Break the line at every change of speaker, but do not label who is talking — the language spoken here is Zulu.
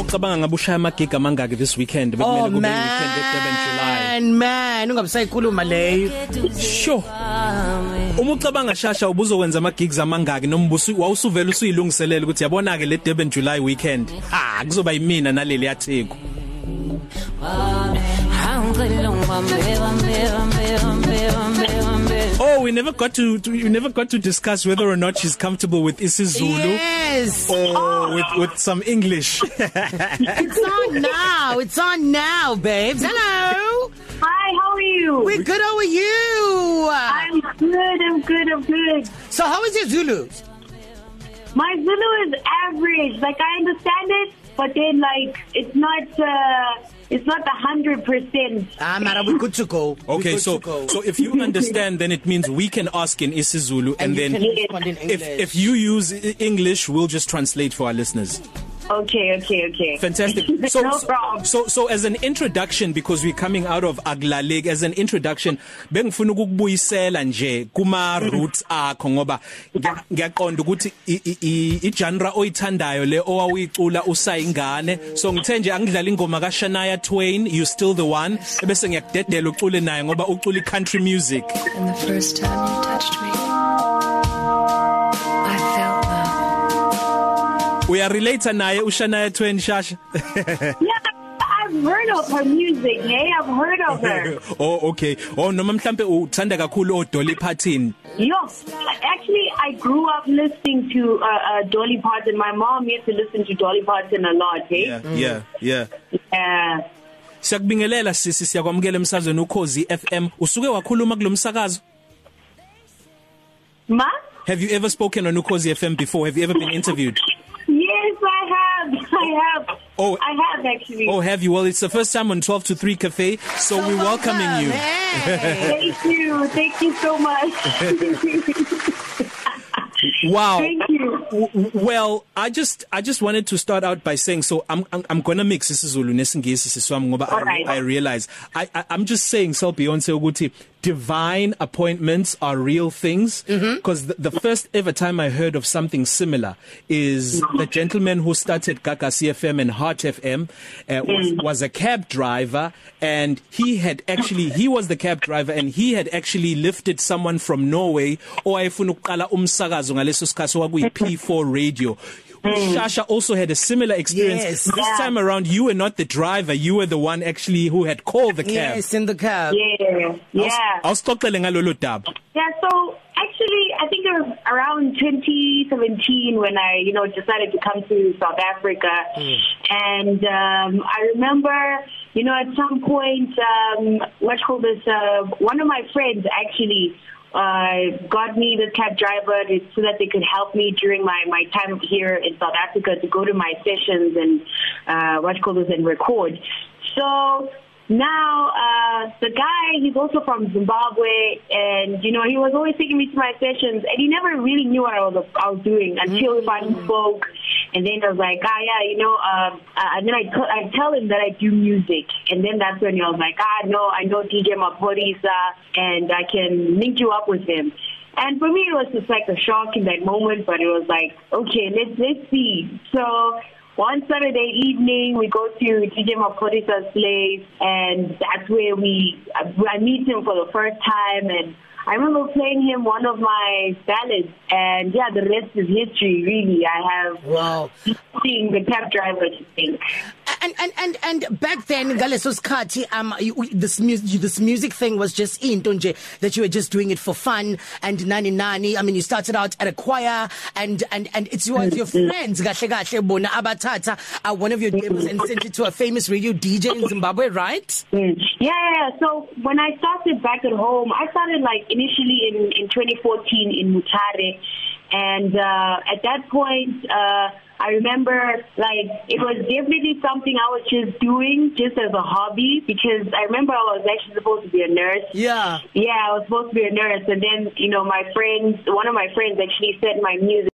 ucabanga ngabe ushaya amagig amangaki this weekend bekumele
Oh
kube weekend at Durban July.
Man man ungabisayikhuluma leyo.
Sure uma ucabanga shasha ubuzokwenza ama gigs amangaki noma ubusu wawusuvela usuyilungiselela ukuthi yabona ke le Durban July weekend. Ha kuzoba yimina naleli yatheko Oh we never got to, to you never got to discuss whether or not she's comfortable with isiZulu
yes.
Or with with some English.
It's on now. It's on now babes. Hello.
Hi, how are you?
we're good. How are you?
I'm good, I'm good, I'm good.
so how is your Zulu?
My Zulu is average. Like, I understand it, but then, like, it's not, uh, it's not the hundred percent.
ah mara we good to go
Okay so
go.
so if you understand then it means we can ask in isiZulu and,
and
then if
English
if you use I- English we'll just translate for our listeners
Okay, okay, okay.
Fantastic. So,
no problem.
so, so as an introduction, because we're coming out of Aglaleg, as an introduction, bengifuna ukukubuyisela nje kuma roots akho ngoba ngiya- ngiyaqonda ukuthi i- i- i i- genre oyithandayo le owawuyicula usayingane. So ngithe nje angidlala ingoma ka Shania Twain, you still the one, bese ngiyakudedela ucule naye ngoba ucula country music.
And the first time you touched me,
Uya relate naye uShania Twain shasha.
Yeah, I've heard of her music, hey? I've heard of her.
oh okay. Oh noma mhlambe uthanda kakhulu o Dolly Parton.
Yo, actually, I grew up listening to uh, uh, Dolly Parton. My mom used to listen to Dolly Parton a lot, hey?
Yeah, yeah, yeah.
Yeah.
Siyakubingelela sisi siyakwamukela emsazweni ukhozi FM. Usuke wakhuluma kulomsakazo?
Ma?
Have you ever spoken on Ukhozi FM before? Have you ever been interviewed?
I have. I have.
Oh.
I have actually.
Oh, have you? Well, it's the first time on 12 to 3 cafe, so we're welcoming you.
hey.
Thank you. Thank you so much.
Wow.
Thank you.
Well, I just I just wanted to start out by saying so I'm I'm, I'm going to mix isiZulu nesingisi siswami ngoba I,
Alright.
I realize I, I I'm just saying so Beyonce ukuthi divine appointments are real things. Because mm-hmm. the, the first ever time I heard of something similar is the gentleman who started Gaga CFM and Heart FM uh, was was a cab driver and he had actually he was the cab driver and he had actually lifted someone from Norway. Owayefuna ukuqala umsakazo ngaleso sikhathi kwakuyi P4 radio. Shasha also had a similar experience.
Yes.
This
Yeah.
time around you were not the driver, you were the one actually who had called the cab.
yes in the cab
Yeah. Yeah.
Awusixoxele ngalolu daba.
Yeah, so actually, I think it was around 2017 when I, you know, decided to come to South Africa. Mm. And um, I remember, you know, at some point, um, what you call this, uh, one of my friends actually uh, got me the cab driver to, so that they could help me during my, my time here in South Africa to go to my sessions and uh, what call this and record. So now uh the guy he's also from Zimbabwe and you know he was always taking me to my sessions and he never really knew what I was I was doing until we finally spoke and then I was like ah yeah you know um uh, and then I I tell him that I do music and then that's when he was like ah no I know DJ Maporisa and I can link you up with him and for me it was just like a shock in that moment but it was like okay let's let's see so one Saturday evening, we go to DJ Mapodisa's place, and that's where we I meet him for the first time. And I remember playing him one of my ballads, and yeah, the rest is history. Really, I have
wow
seen the cab driver to think.
And and and and back then ngaleso sikhathi um you, this music this music thing was just into nje that you were just doing it for fun and nani nani I mean you started out at a choir and and and it's your your friends kahle kahle bona abathatha uh, one of your demos and sent it to a famous radio DJ in Zimbabwe right.
Yeah, yeah, yeah. So when I started back at home, I started like initially in in 2014 in Mutare, and uh, at that point. Uh, I remember like it was definitely something I was just doing just as a hobby because I remember I was actually supposed to be a nurse.
yeah
Yeah, I was supposed to be a nurse and then, you know, my friends, one of my friends actually sent my music